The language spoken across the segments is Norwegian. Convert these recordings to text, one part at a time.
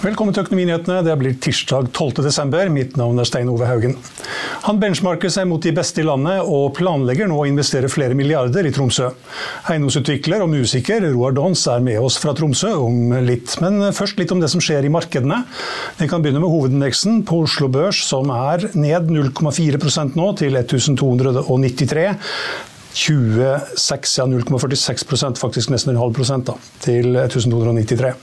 Velkommen til Økonominyhetene. Det blir tirsdag 12.12. Mitt navn er Stein Ove Haugen. Han benchmarker seg mot de beste i landet, og planlegger nå å investere flere milliarder i Tromsø. Eiendomsutvikler og musiker Roar Dons er med oss fra Tromsø om litt. Men først litt om det som skjer i markedene. Vi kan begynne med hovedindeksen på Oslo Børs, som er ned 0,4% nå, til 1293. 26, ja 0,46 faktisk nesten en halv prosent, da, til 1293.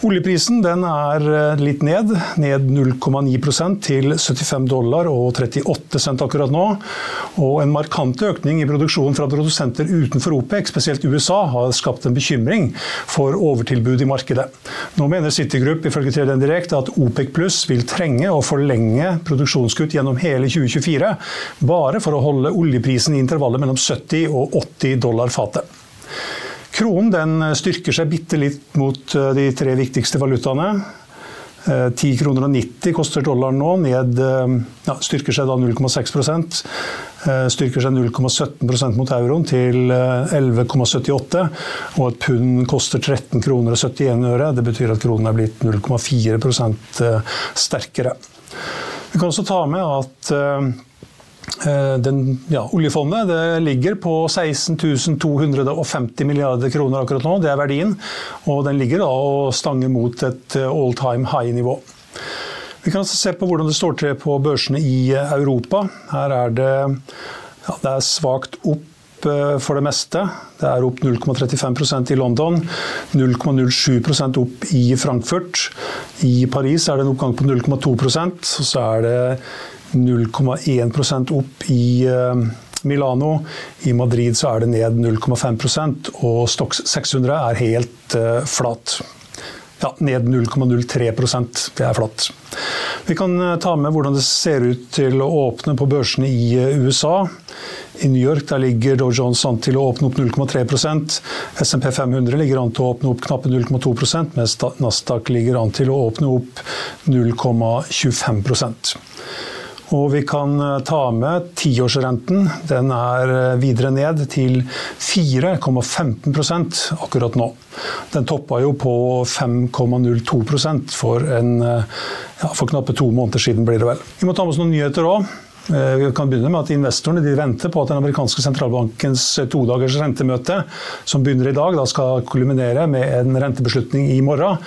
Oljeprisen er eh, litt ned, ned 0,9% til 75 dollar og 38 cent akkurat nå. Og en markant økning i produksjonen fra produsenter utenfor OPEC, spesielt USA, har skapt en bekymring for overtilbud i markedet. Nå mener Citigroup ifølge Tredje Direkte at OPEC pluss vil trenge å forlenge produksjonskutt gjennom hele 2024, bare for å holde oljeprisen i intervallet mellom 70 og 80 dollar fatet. Kronen den styrker seg bitte litt mot eh, de tre viktigste valutaene. 10 eh, kroner og 90 koster dollaren nå, ned, eh, ja, styrker seg da 0,6% Styrker seg 0,17% mot euroen til 11,78. Og et pund koster 13 kroner og 71 øre. Det betyr at kronen er blitt 0,4% sterkere. Vi kan også ta med at den, ja, oljefondet ligger på 16 250 milliarder kroner akkurat nå. Det er verdien. Og den ligger da og stanger mot et eh, all time high-nivå. Vi kan altså se på hvordan det står til på børsene i Europa. Her er det, ja, det er svakt opp Eh, for det meste. Det er opp 0,35% i London, 0,07% opp i Frankfurt. I Paris er det en oppgang på 0,2 og så er det 0,1% opp i eh, Milano. I Madrid så er det ned 0,5% og Stox 600 er helt uh, flat. Ja, ned 0,03% Det er flatt. Vi kan ta med hvordan det ser ut til å åpne på børsene i USA. I New York der ligger Dow Jones an til å åpne opp 0,3% SMP 500 ligger an til å åpne opp knappe 0,2% mens Nasdaq ligger an til å åpne opp 0,25 og vi kan eh, ta med tiårsrenten. Den er eh, videre ned til 4,15% akkurat nå. Den toppa jo på 5,02% for, eh, ja, for knappe to måneder siden, blir det vel. Vi må ta med oss noen nyheter òg. Vi kan begynne med at Investorene venter på at den amerikanske sentralbankens todagers rentemøte, som begynner i dag, da skal kulminere med en rentebeslutning i morgen.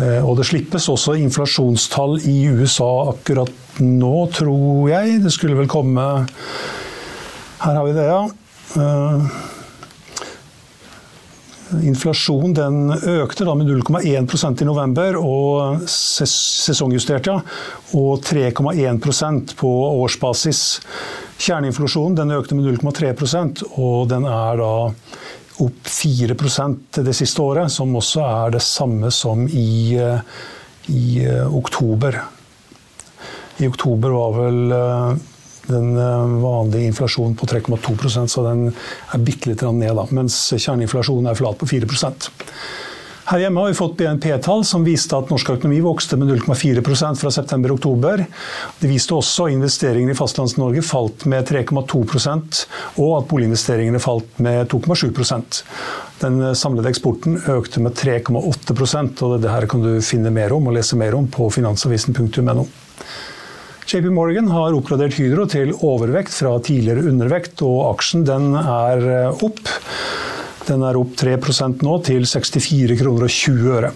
Eh, og det slippes også inflasjonstall i USA akkurat nå, tror jeg. Det skulle vel komme Her har vi det, ja. Inflasjon den økte da med 0,1% i november, og sesongjustert, ja. Og 3,1% på årsbasis. Kjerneinflasjonen den økte med 0,3% og den er da opp 4% det siste året, som også er det samme som i, i oktober. I oktober var vel den eh, vanlige inflasjonen på 3,2% så den er bitte litt ned. Da, mens kjerneinflasjonen er flat på 4 her hjemme har vi fått BNP-tall som viste at norsk økonomi vokste med 0,4% fra september-oktober. Det viste også at investeringene i Fastlands-Norge falt med 3,2% og at boliginvesteringene falt med 2,7% Den samlede eksporten økte med 3,8% og det her kan du finne mer om og lese mer om på finansavisen.no. JP Morgan har oppgradert Hydro til overvekt fra tidligere undervekt, og aksjen den er opp. Den er opp 3 nå, til 64 kroner og 20 øre.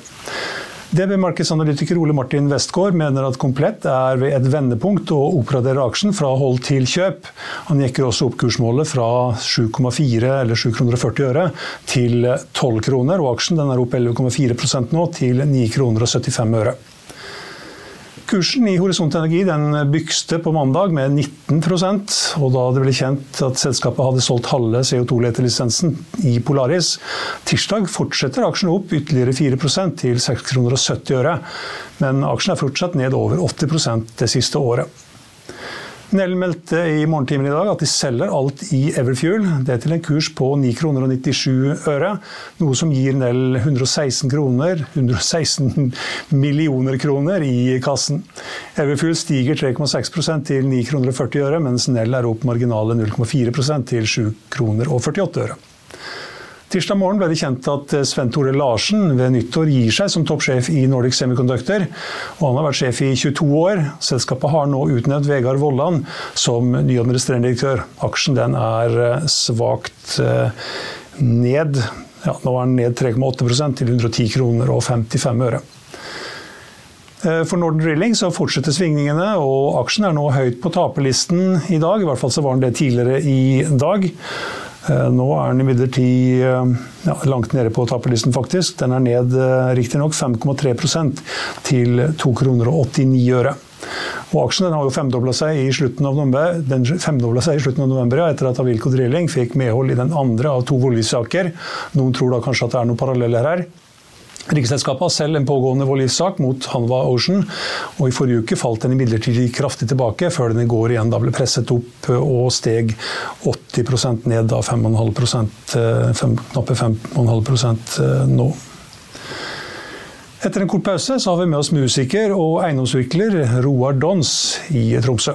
DB-markedsanalytiker Ole Martin Westgård mener at Komplett er ved et vendepunkt og oppgraderer aksjen fra hold til kjøp. Han jekker også opp kursmålet fra 7,4 eller 7,40 kroner og 40 øre til 12 kroner, og aksjen er opp 11,4 nå til 9,75 kroner og 75 øre. Kursen i Horisont Energi den bykste på mandag med 19% og da det ble kjent at selskapet hadde solgt halve CO2-letelisensen i Polaris. Tirsdag fortsetter aksjen opp ytterligere 4 til 6,70 kroner og 70 øre, men aksjen er fortsatt ned over 80% det siste året. Nell meldte i morgentimen i dag at de selger alt i Everfuel. Det til en kurs på 9 kroner og 97 øre. Noe som gir Nell 116 kroner, 116 millioner kroner i kassen. Everfuel stiger 3,6 til 9 kroner og 40 øre, mens Nell er opp marginale 0,4% til 7 kroner og 48 øre. Tirsdag morgen ble det kjent at Sven Tore Larsen ved nyttår gir seg som toppsjef i Nordic Semiconductor. Og han har vært sjef i 22 år. Selskapet har nå utnevnt Vegard Vollan som ny administrerende direktør. Aksjen den er eh, svakt eh, ned. Ja, nå er den ned 3,8% til 110 kroner og 55 øre. Eh, for Norden Drilling så fortsetter svingningene, og aksjen er nå høyt på taperlisten i dag. I hvert fall så var den det tidligere i dag. Eh, nå er den imidlertid eh, ja, langt nede på taperlisten, faktisk. Den er ned eh, riktignok 5,3 til 2 kroner og 89 øre. Og aksjen har jo femdobla seg i slutten av november, den seg i slutten av november ja, etter at Avilco Drilling fikk medhold i den andre av to voldgiftssaker. Noen tror da kanskje at det er noen paralleller her. Riksselskapet har selv en pågående voldgiftssak mot Hanva Ocean, og i forrige uke falt den imidlertid kraftig tilbake, før den i går igjen ble presset opp og steg 80% ned, da 5,5 knappe 5,5 eh, nå. Etter en kort pause har vi med oss musiker og eiendomsvikler Roar Dons i Tromsø.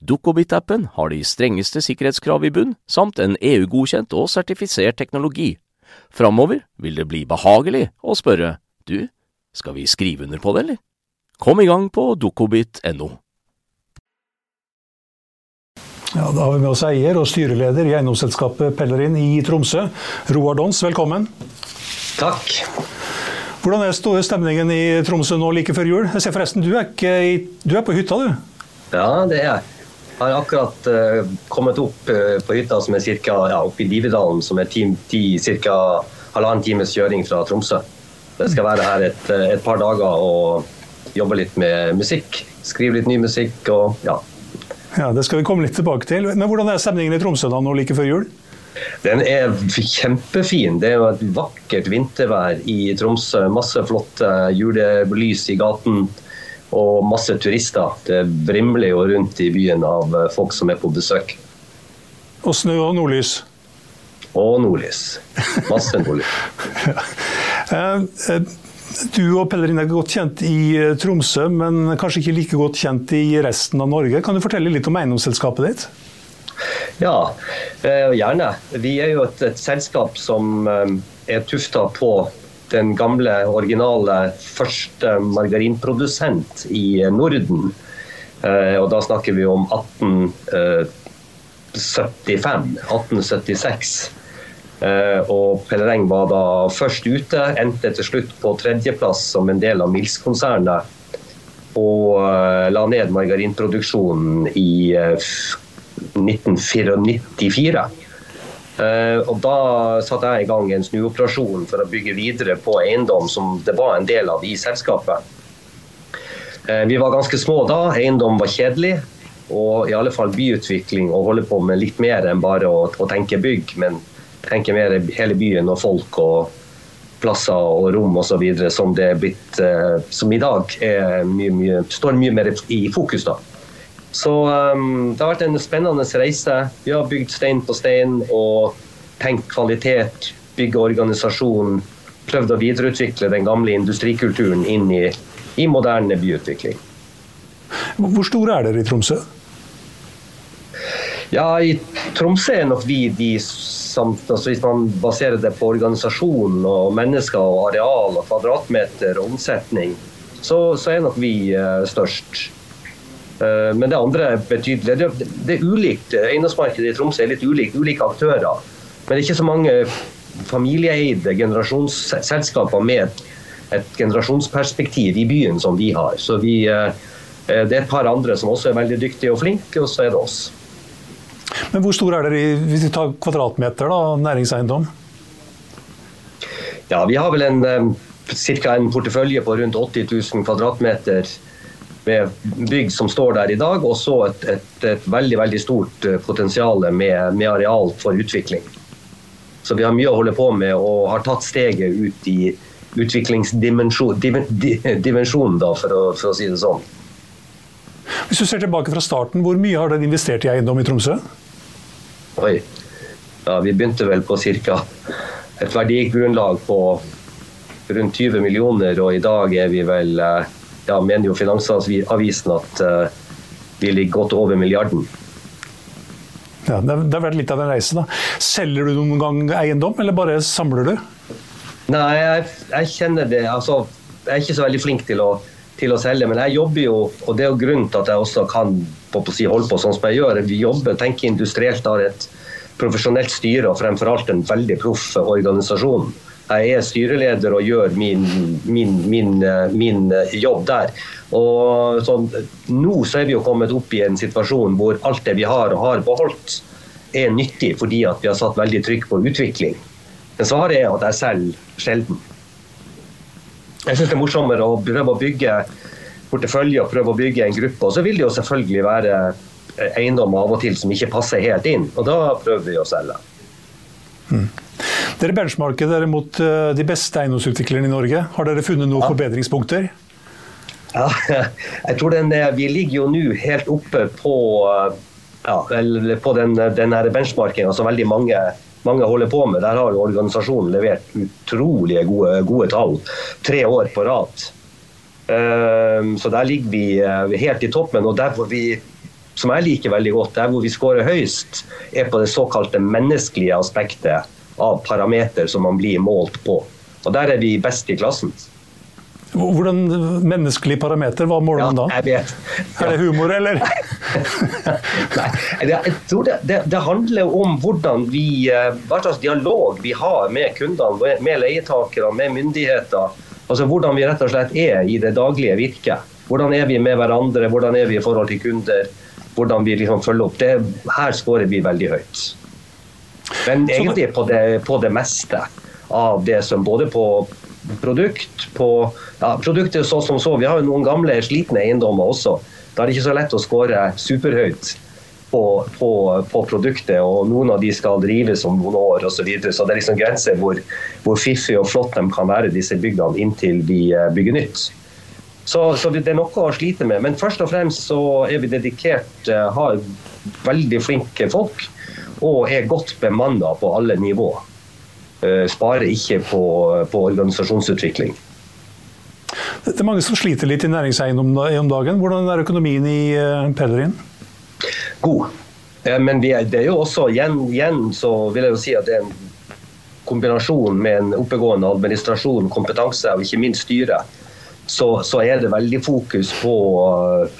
Dukkobit-appen har de strengeste sikkerhetskrav i bunn, samt en EU-godkjent og sertifisert teknologi. Framover vil det bli behagelig å spørre du, skal vi skrive under på det, eller? Kom i gang på dukkobit.no. Ja, Da har vi med oss eier og styreleder i eiendomsselskapet Pellerin i Tromsø. Roar Dons, velkommen. Takk. Hvordan er stemningen i Tromsø nå like før jul? Jeg ser forresten, Du er, i, du er på hytta, du? Ja, det er jeg. Jeg har akkurat uh, kommet opp uh, på hytta som er cirka, ja, oppe i Dividalen, som er ca. halvannen times kjøring fra Tromsø. Jeg skal være her et, eh, et, par dager og jobbe litt med musikk. Skrive litt ny musikk og ja. Ja, Det skal vi komme litt tilbake til. Men hvordan er stemningen i Tromsø da nå like før jul? Den er kjempefin. Det er jo et vakkert vintervær i Tromsø. Masse flotte julelys i gaten og masse turister. Det vrimler jo rundt i byen av eh, folk som er på besøk. Og snø og nordlys? Og nordlys. Masse nordlys. Eh, eh, du og Pellerin er godt kjent i Tromsø, men kanskje ikke like godt kjent i resten av Norge. Kan du fortelle litt om eiendomsselskapet ditt? Ja, gjerne. Vi er jo et, et selskap som er tufta på den gamle, originale første margarinprodusent i Norden. Eh, og da snakker vi om 1875, 1876. Eh, og Pellereng var da først ute, endte til slutt på tredjeplass som en del av Mills-konsernet. Og eh, la ned margarinproduksjonen i 1994. Uh, og Da satte jeg i gang en snuoperasjon for å bygge videre på eiendom som det var en del av i selskapet. Uh, vi var ganske små da, eiendom var kjedelig. Og i alle fall byutvikling og holde på med litt mer enn bare å, å tenke bygg, men tenke mer hele byen og folk og plasser og rom osv. Som det uh, som i dag mye, mye, står mye mer i fokus. da. Så um, det har vært en spennende reise. Vi har bygd stein på stein og tenkt kvalitet, bygge organisasjon. Prøvd å videreutvikle den gamle industrikulturen inn i, i moderne byutvikling. Hvor store er dere i Tromsø? Ja, I Tromsø er nok vi de som altså Hvis man baserer det på organisasjon og mennesker og areal og kvadratmeter og omsetning, så, så er nok vi uh, størst. Uh, men det andre er betydelig. Det, det er ulikt. Eiendomsmarkedet i Tromsø er litt ulikt. Ulike aktører. Men det er ikke så mange familieeide generasjonsselskaper med et, et generasjonsperspektiv i byen som vi har. Så vi, uh, det er et par andre som også er veldig dyktige og flinke, og så er det oss. Men hvor stor er dere i, hvis vi tar kvadratmeter da, næringseiendom? Ja, Vi har vel en ca. en portefølje på rundt 80 000 kvadratmeter med bygg som står der i dag, og så et, et, et veldig veldig stort eh, potensial med, med, areal for utvikling. Så vi har mye å holde på med og har tatt steget ut i utviklingsdimensjonen, da, for for å si det sånn. Hvis du ser tilbake fra starten, hvor mye har dere investert i eiendom i Tromsø? Oi. Ja, vi begynte vel på ca. et verdigrunnlag på rundt 20 millioner, og i dag er vi vel eh, ja, mener jo Finansavisen at uh, vi ligger godt over milliarden. Ja, det har vært litt av en reise. da. Selger du noen gang eiendom, eller bare samler du? Nei, jeg, jeg kjenner det. Altså, jeg er ikke så veldig flink til å, til å, selge, men jeg jobber jo, og det er jo grunnen til at jeg også kan på, på si, holde på sånn som jeg gjør. Vi jobber, tenker industrielt, har et profesjonelt styre og fremfor alt en veldig proff organisasjon. Jeg er styreleder og gjør min, min, min, min jobb der. Og så, nå så er vi jo kommet opp i en situasjon hvor alt det vi har og har beholdt, er nyttig fordi at vi har satt veldig trykk på utvikling. Men svaret er at jeg selger sjelden. Jeg syns det er morsommere å prøve å bygge portefølje og prøve å bygge en gruppe. Og så vil det jo selvfølgelig være eiendom av og til som ikke passer helt inn, og da prøver vi å selge. Mm. Dere benchmarker dere mot eh, de beste eiendomsutviklerne i Norge. Har dere funnet noen ja. forbedringspunkter? Ja, jeg tror den, Vi ligger jo nå helt oppe på, ja, på den, den benchmarkinga som veldig mange, mange, holder på med. Der har organisasjonen levert utrolig gode, gode tall tre år på rad. Ehm, så der ligger vi eh, helt i toppen. Og der hvor vi som jeg liker veldig godt, der hvor vi skårer høyst, er på det såkalte menneskelige aspektet av parameter som man blir målt på. Og der er vi best i klassen. Hvordan menneskelig parameter, hva måler man da? Ja, jeg vet. Ja. Er det humor, eller? Nei, jeg tror det, det, det, handler om hvordan vi, eh, hva slags dialog vi har med kundene, med leietakere, med myndigheter. Altså Hvordan vi rett og slett er i det daglige virket. Hvordan er vi med hverandre, hvordan er vi i forhold til kunder. Hvordan vi liksom følger opp. Det, her skårer vi veldig høyt. Men egentlig på det, på det meste av det som både på produkt på ja, Produktet så som så. Vi har jo noen gamle, slitne eiendommer også. Da er det ikke så lett å skåre superhøyt på, på, på, produktet, og noen av de skal drives om noen år osv. Så, videre. så det er liksom grenser hvor, hvor fiffig og flott de kan være, disse bygdene, inntil vi eh, bygger nytt. Så, så, det er noe å slite med. Men først og fremst så er vi dedikert, eh, har veldig flinke folk og er godt bemanna på alle nivå. Eh, sparer ikke på, på organisasjonsutvikling. Det er mange som sliter litt i næringseiendom om dagen. Hvordan er økonomien i Pellerin? god. Eh, men det er jo også, igjen, igjen, så vil jeg jo si at det er en kombinasjon med en oppegående administrasjon, kompetanse og ikke minst styre. Så, så, er det veldig fokus på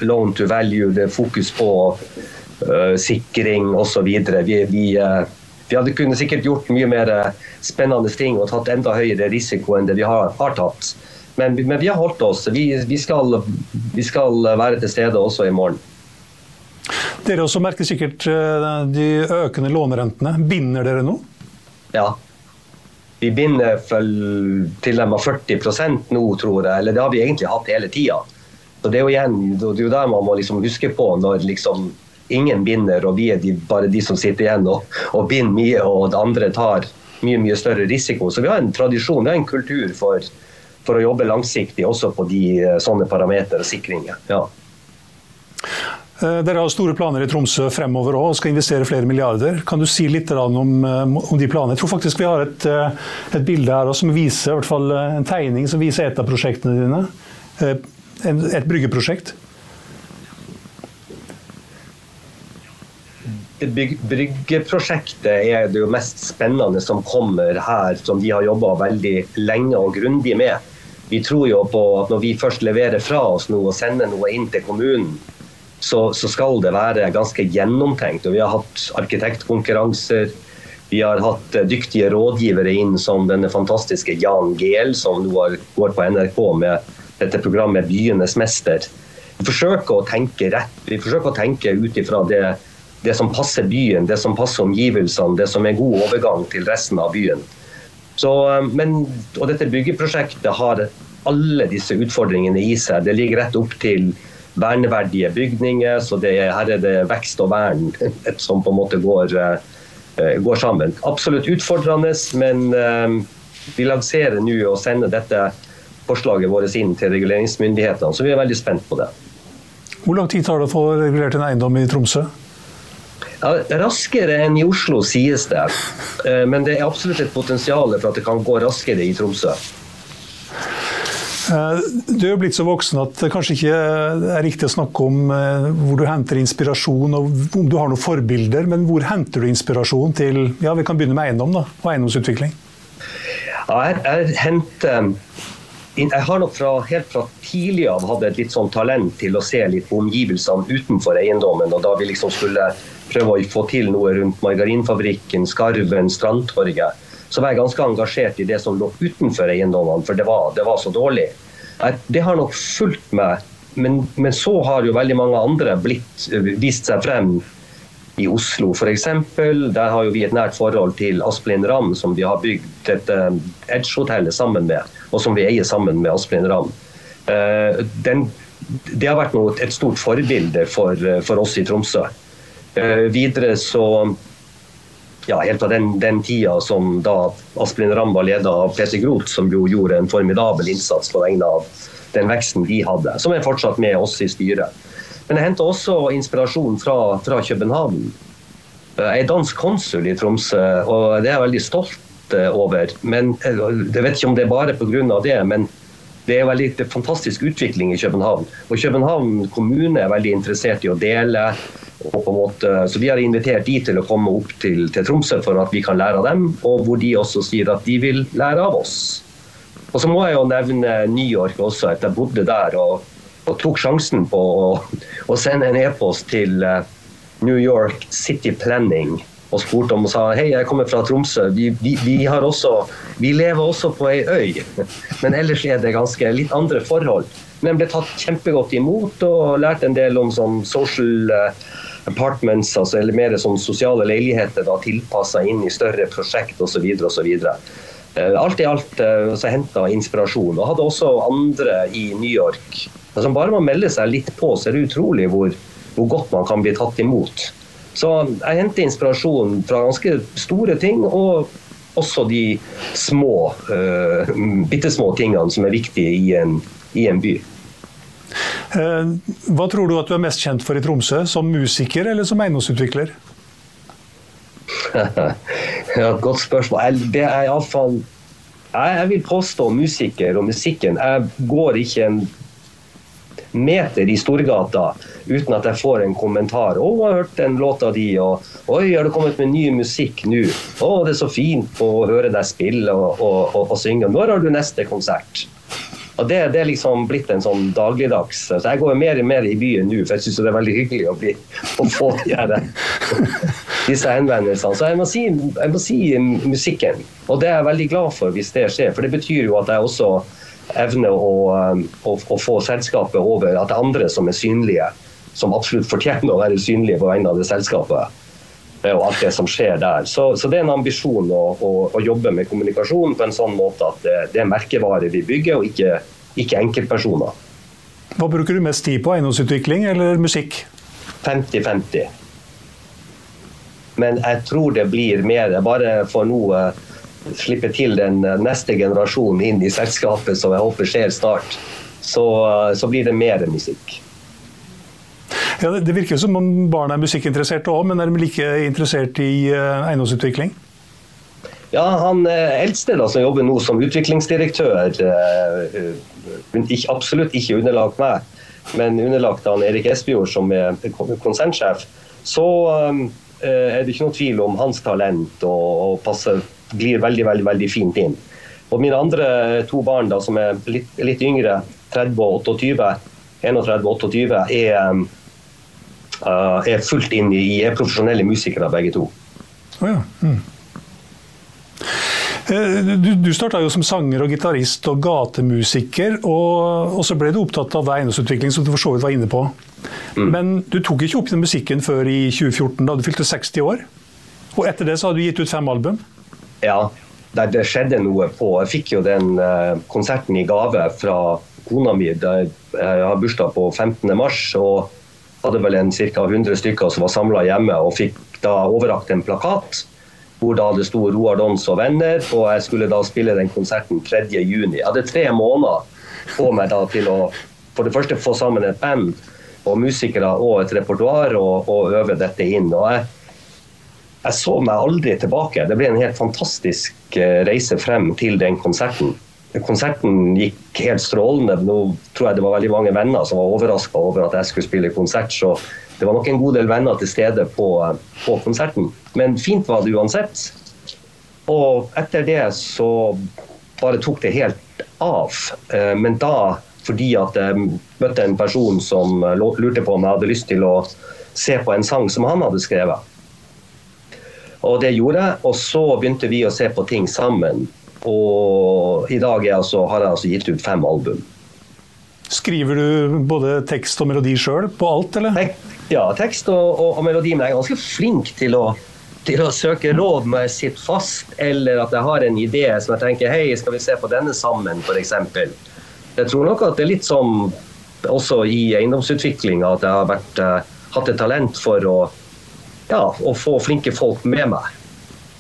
loan to value, det er fokus på sikring osv. Vi, vi, uh, vi hadde kunne sikkert gjort mye mer spennende ting og tatt enda høyere risiko enn det vi har, har tatt. Men, men, vi har holdt oss. Vi, vi, skal, vi skal være til stede også i morgen. Dere også merker sikkert eh, de økende lånerentene. Binder dere nå? Ja. Vi binder til og med 40% nå, tror jeg. Eller det har vi egentlig hatt hele tida. Så det er jo igjen, det er jo der man må liksom huske på når liksom ingen binder, og vi er de, bare de som sitter igjen og, og binder mye, og det andre tar mye mye større risiko. Så vi har en tradisjon, vi har en kultur for, for å jobbe langsiktig også på de eh, sånne parametere og sikringer. Ja. Eh, dere har store planer i Tromsø fremover òg, skal investere flere milliarder. Kan du si litt om, eh, om, de planene? Jeg tror faktisk vi har et, et bilde her som viser, i hvert fall en tegning som viser et av prosjektene dine. Et bryggeprosjekt. Bryggeprosjektet er det jo mest spennende som kommer her, som de har jobba veldig lenge og grundig med. Vi tror jo på at når vi først leverer fra oss noe og sender noe inn til kommunen, så, så skal det være ganske gjennomtenkt. Og vi har hatt arkitektkonkurranser. Vi har hatt eh, dyktige rådgivere inn som denne fantastiske Jan Gehl, som nå går på NRK med dette programmet 'Byenes mester'. Vi forsøker å tenke rett. Vi forsøker å tenke ut ifra det, det, som passer byen, det som passer omgivelsene, det som er god overgang til resten av byen. Så, eh, men, og dette byggeprosjektet har alle disse utfordringene i seg. Det ligger rett opp til verneverdige bygninger, så det, her er det vekst og vern som på en måte går, eh, går sammen. Absolutt utfordrende, men eh, vi lanserer nå og sender dette forslaget vårt inn til reguleringsmyndighetene, så vi er veldig spent på det. Hvor lang tid tar det å få regulert en eiendom i Tromsø? Ja, raskere enn i Oslo, sies det. Eh, men det er absolutt et potensial for at det kan gå raskere i Tromsø. Eh, du er jo blitt så voksen at det kanskje ikke er riktig å snakke om eh, hvor du henter inspirasjon og om du har noen forbilder, men hvor henter du inspirasjon til ja, Vi kan begynne med eiendom da, og eiendomsutvikling. Ja, jeg, jeg, henter, jeg har nok fra, helt fra tidlig av hatt et litt sånn talent til å se litt på omgivelsene utenfor eiendommen. og Da vi liksom skulle prøve å få til noe rundt Margarinfabrikken, Skarven, Strandtorget så var jeg ganske engasjert i det som lå utenfor eiendommene, for det var, det var så dårlig. Det har nok fulgt meg, men, men, så har jo veldig mange andre blitt, vist seg frem i Oslo f.eks. Der har jo vi et nært forhold til Asplin Ramm, som vi har bygd dette Edge-hotellet sammen med, og som vi eier sammen med Asplin Ramm. Eh, den, det har vært noe, et stort forbilde for, for oss i Tromsø. Eh, videre så ja, helt fra den, den, tida som da Asplin Ramba leda av Peter Groth, som jo gjorde en formidabel innsats på vegne av den veksten de hadde, som er fortsatt med oss i styret. Men jeg henta også inspirasjon fra, fra København. Jeg er dansk konsul i Tromsø, og det er jeg veldig stolt eh, over. Men Jeg vet ikke om det er bare pga. det, men det er veldig det er fantastisk utvikling i København. Og København kommune er veldig interessert i å dele Måte, så Vi har invitert de til å komme opp til, til, Tromsø for at vi kan lære av dem, og hvor de også sier at de vil lære av oss. Og Så må jeg jo nevne New York også, at jeg bodde der og, og tok sjansen på å, å sende en e-post til eh, New York City Planning og spurte om og sa hei, jeg kommer fra Tromsø. Vi, vi, vi, også, vi lever også på ei øy, men ellers er det ganske litt andre forhold. Men ble tatt kjempegodt imot og lærte en del om sånn social eh, apartments, altså, eller mer sånn sosiale leiligheter tilpassa inn i større prosjekt osv. Eh, alt i alt eh, så henta inspirasjon. Og hadde også andre i New York. Altså, bare man melder seg litt på, så er det utrolig hvor, hvor godt man kan bli tatt imot. Så jeg henter inspirasjon fra ganske store ting, og også de små, uh, bitte små tingene som er viktige i en, i en by. Eh, hva tror du at du er mest kjent for i Tromsø? Som musiker eller som eiendomsutvikler? ja, godt spørsmål. Det er iallfall Jeg vil påstå musiker og musikken. Jeg går ikke en meter i Storgata uten at jeg får en kommentar. 'Å, jeg har hørt den låta di', og 'Oi, har det kommet med ny musikk nå?' 'Å, det er så fint å høre deg spille og, og, og, og synge'. 'Når har du neste konsert?' Og det, det, er liksom blitt en sånn dagligdags Så jeg går mer og mer i byen nå, for jeg syns det er veldig hyggelig å, bli, å få de disse henvendelsene. Så jeg må, si, jeg må, si, musikken. Og det er jeg veldig glad for hvis det skjer, for det betyr jo at jeg også evner å, å, å få selskapet over at det er andre som er synlige, som absolutt fortjener å være synlige på vegne av det selskapet og alt det som skjer der. Så, så det er en ambisjon å, å, å, jobbe med kommunikasjon på en sånn måte at det, det er merkevare vi bygger, og ikke, ikke, enkeltpersoner. Hva bruker du mest tid på? Eiendomsutvikling eller musikk? 50-50. Men jeg tror det blir mer. Bare for nå slippe til den neste generasjonen inn i selskapet, som jeg håper skjer snart, så, så blir det mer musikk. Ja, det virker som om barna er musikkinteresserte òg, men er de like interessert i uh, eiendomsutvikling? Ja, han eh, eldste da, som jobber nå som utviklingsdirektør, eh, absolutt ikke underlagt meg, men underlagt han Erik Espejord som er konsernsjef, så er det ikke noe tvil om hans talent og, og passer, glir veldig, veldig, veldig fint inn. Og mine andre to barn, da, som er litt, litt yngre, 30 og 28, 31 og 28, er, uh, er fullt inn i er profesjonelle musikere, begge to. Oh, ja. mm. Du, du starta jo som sanger og gitarist og gatemusiker, og, og, så ble du opptatt av eiendomsutvikling, som du for så vidt var inne på. Mm. Men du tok ikke opp den musikken før i 2014, da du fylte 60 år. Og etter det så har du gitt ut fem album? Ja, det skjedde noe på Jeg fikk jo den uh, konserten i gave fra kona mi. Jeg har bursdag på 15. mars og hadde vel en ca. 100 stykker som var samla hjemme, og fikk da overrakt en plakat hvor da det sto Roar Dons og venner, og jeg skulle da spille den konserten 3.6. Jeg hadde tre måneder på meg da til å for det første få sammen et band og musikere og et repertoar og, og, øve dette inn. Og jeg, jeg, så meg aldri tilbake. Det ble en helt fantastisk eh, reise frem til den konserten. Konserten gikk helt strålende. Nå tror jeg det var veldig mange venner som var overraska over at jeg skulle spille konsert. så det var nok en god del venner til stede på, på konserten. Men fint var det uansett. Og etter det så bare tok det helt av. Eh, men da fordi at jeg møtte en person som lurte på om jeg hadde lyst til å se på en sang som han hadde skrevet. Og det gjorde jeg, og så begynte vi å se på ting sammen. Og i dag altså, har jeg altså gitt ut fem album. Skriver du både tekst og melodi sjøl på alt, eller? Ja, tekst og, og, og melodi. Men jeg er ganske flink til å, til å søke råd når jeg sitter fast, eller at jeg har en idé som jeg tenker Hei, skal vi se på denne sammen, f.eks. Jeg tror nok at det er litt som også i eiendomsutviklinga at jeg har vært, uh, hatt et talent for å, ja, å få flinke folk med meg.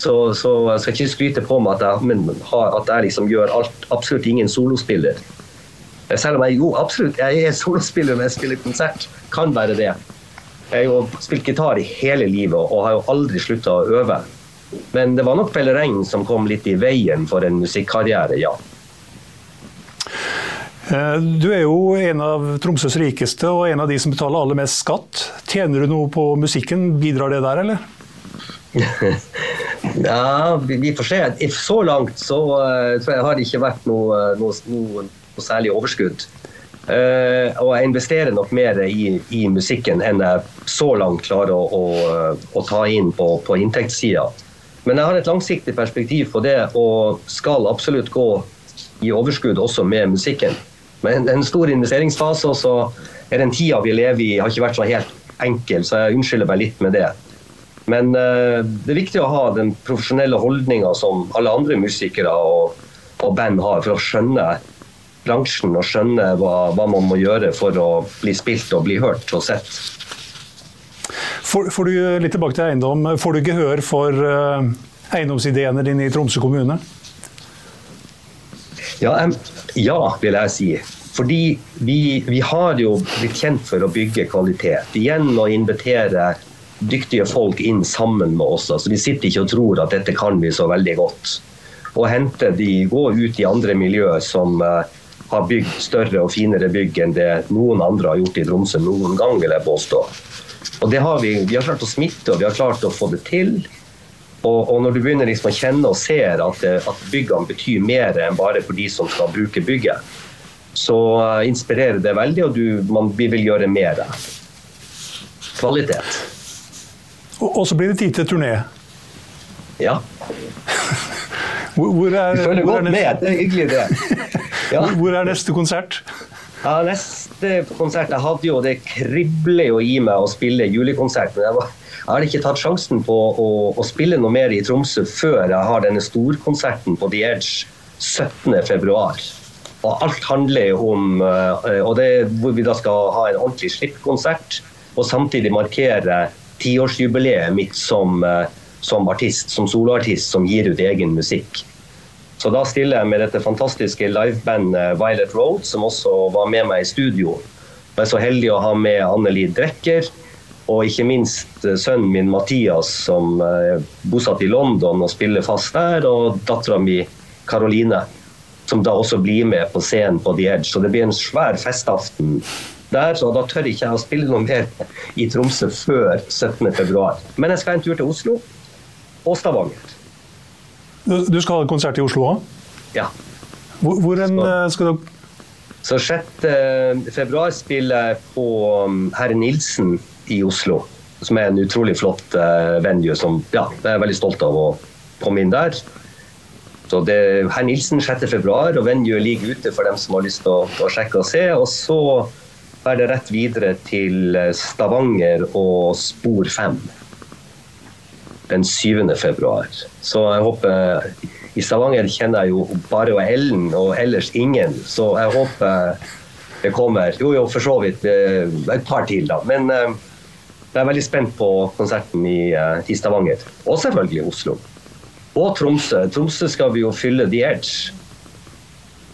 Så, så, jeg skal ikke skryte på meg at jeg, men, at jeg liksom gjør alt, absolutt ingen solospiller. Selv om jeg jo absolutt jeg er solospiller når jeg spiller konsert. Kan være det. Jeg har jo spilt gitar i hele livet og har jo aldri slutta å øve. Men det var nok Pelle som kom litt i veien for en musikkarriere, ja. Eh, du er jo en av Tromsøs rikeste og en av de som betaler aller mest skatt. Tjener du noe på musikken? Bidrar det der, eller? ja, vi får se. Så langt så uh, tror jeg har det ikke vært noe, noe, noe, noe særlig overskudd. Uh, og jeg investerer nok mer i, i, musikken enn jeg så langt klarer å, å, å ta inn på, på inntektssida. Men jeg har et langsiktig perspektiv på det og skal absolutt gå i overskudd også med musikken. Men en stor investeringsfase, og så er den tida vi lever i, har ikke vært så helt enkel, så jeg unnskylder meg litt med det. Men uh, det er viktig å ha den profesjonelle holdninga som alle andre musikere og, og band har, for å skjønne bransjen og skjønne hva, hva, man må gjøre for å bli spilt og bli hørt og sett. Får, får du litt tilbake til eiendom, får du gehør for uh, eiendomsideene dine i Tromsø kommune? Ja, um, ja, vil jeg si. Fordi vi, vi, har jo blitt kjent for å bygge kvalitet. Igjen å invitere dyktige folk inn sammen med oss. Altså, vi sitter ikke og tror at dette kan vi så veldig godt. Og hente de, gå ut i andre miljøer som uh, har bygd større og finere bygg enn det noen andre har gjort i Tromsø noen gang, vil jeg påstå. Og det har vi, vi har klart å smitte, og vi har klart å få det til. Og, og når du begynner liksom å kjenne og ser at, at, byggene betyr mer enn bare for de som skal bruke bygget, så uh, inspirerer det veldig, og du, man, vi vil gjøre mer. Kvalitet. Og, så blir det tid til turné. Ja. hvor, hvor er, du følger godt med, det er hyggelig det. Ja. Hvor er neste konsert? Ja, Neste konsert Jeg hadde jo det kribler jo i meg å spille julekonsert. Men jeg, var, jeg har ikke tatt sjansen på å, å, spille noe mer i Tromsø før jeg har denne storkonserten på The Edge 17.2. Og alt handler om eh, Og det hvor vi da skal ha en ordentlig slippkonsert. Og samtidig markere tiårsjubileet mitt som, eh, som artist, som soloartist som gir ut egen musikk. Så da stiller jeg med dette fantastiske livebandet Violet Road, som også var med meg i studio. Jeg er så heldig å ha med Anneli Drekker, og ikke minst eh, sønnen min Mathias, som er eh, bosatt i London og spiller fast der, og dattera mi Karoline, som da også blir med på scenen på The Edge. Så det blir en svær festaften der, så da tør ikke jeg å spille noe mer i Tromsø før 17.2. Men jeg skal en tur til Oslo og Stavanger. Du skal ha konsert i Oslo òg? Ja. Hvor, hvor en, eh, skal du Så 6.2 spiller jeg på um, Herre Nilsen i Oslo. Som er en utrolig flott uh, venue som ja, jeg er veldig stolt av å komme inn der. Så det er Herr Nilsen 6.2, og venue ligger ute for dem som har lyst til å, å sjekke og se. Og så er det rett videre til eh, Stavanger og Spor 5 den 7. februar. Så jeg håper I Stavanger kjenner jeg jo bare Ellen og ellers ingen, så jeg håper det kommer. Jo, jo, for så vidt eh, et par til, da. Men eh, jeg er veldig spent på konserten i, i Stavanger. Og selvfølgelig Oslo. Og Tromsø. Tromsø skal vi jo fylle The Edge.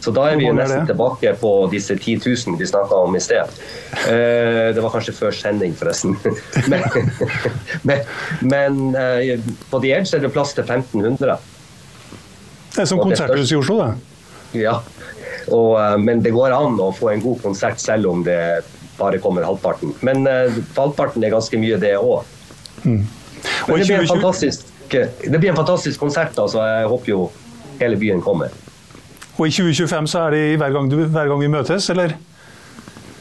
Så da er vi jo nesten tilbake på disse 10 000 vi snakka om i sted. Eh, det var kanskje før sending, forresten. Men, men, men eh, på The Edge er det plass til 1500. Det er som konserthus i Oslo, det. Ja. Og, eh, men det går an å få en god konsert selv om det bare kommer halvparten. Men halvparten er ganske mye, det òg. Mm. Men det blir en fantastisk det blir en fantastisk konsert. altså Jeg håper jo hele byen kommer. Og i 2025 så er det hver gang, du, hver gang vi møtes, eller?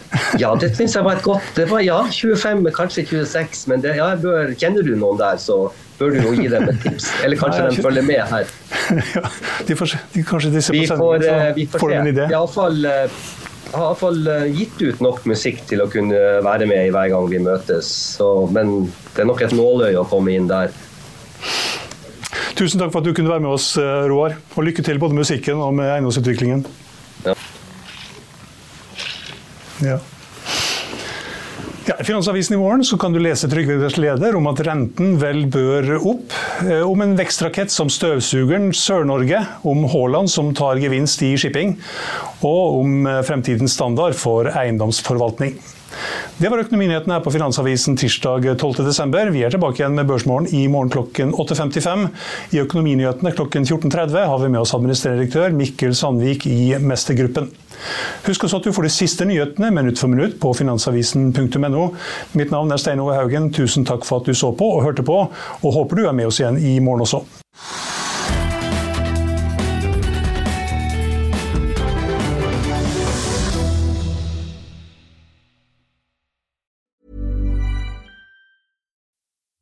ja, det syns jeg var et godt det var, Ja, 25, kanskje 26. Men det, ja, bør, kjenner du noen der, så bør du jo gi dem et tips. Eller kanskje Nei, de følger med her. ja, de får, de, kanskje de ser på sendingen, får, så vi får, får de en idé. Iallfall eh, har iallfall eh, gitt ut nok musikk til å kunne være med i hver gang vi møtes. Så, men det er nok et nåløye å komme inn der. Tusen takk for at du kunne være med oss, eh, Roar. Og lykke til både med musikken og med eiendomsutviklingen. Ja. ja. Ja, I Finansavisen i morgen så kan du lese Trygve leder om at renten vel bør opp. Eh, om en vekstrakett som støvsugeren Sør-Norge. Om Haaland som tar gevinst i shipping. Og om eh, fremtidens standard for eiendomsforvaltning. Det var økonominyhetene her på Finansavisen tirsdag 12.12. Vi er tilbake igjen med Børsmorgen i morgen klokken 8.55. I Økonominyhetene klokken 14.30 har vi med oss administrerende direktør Mikkel Sandvik i Mestergruppen. Husk også at du får de siste nyhetene minutt for minutt på finansavisen.no. Mitt navn er Stein Ove Haugen. Tusen takk for at du så på og hørte på, og håper du er med oss igjen i morgen også.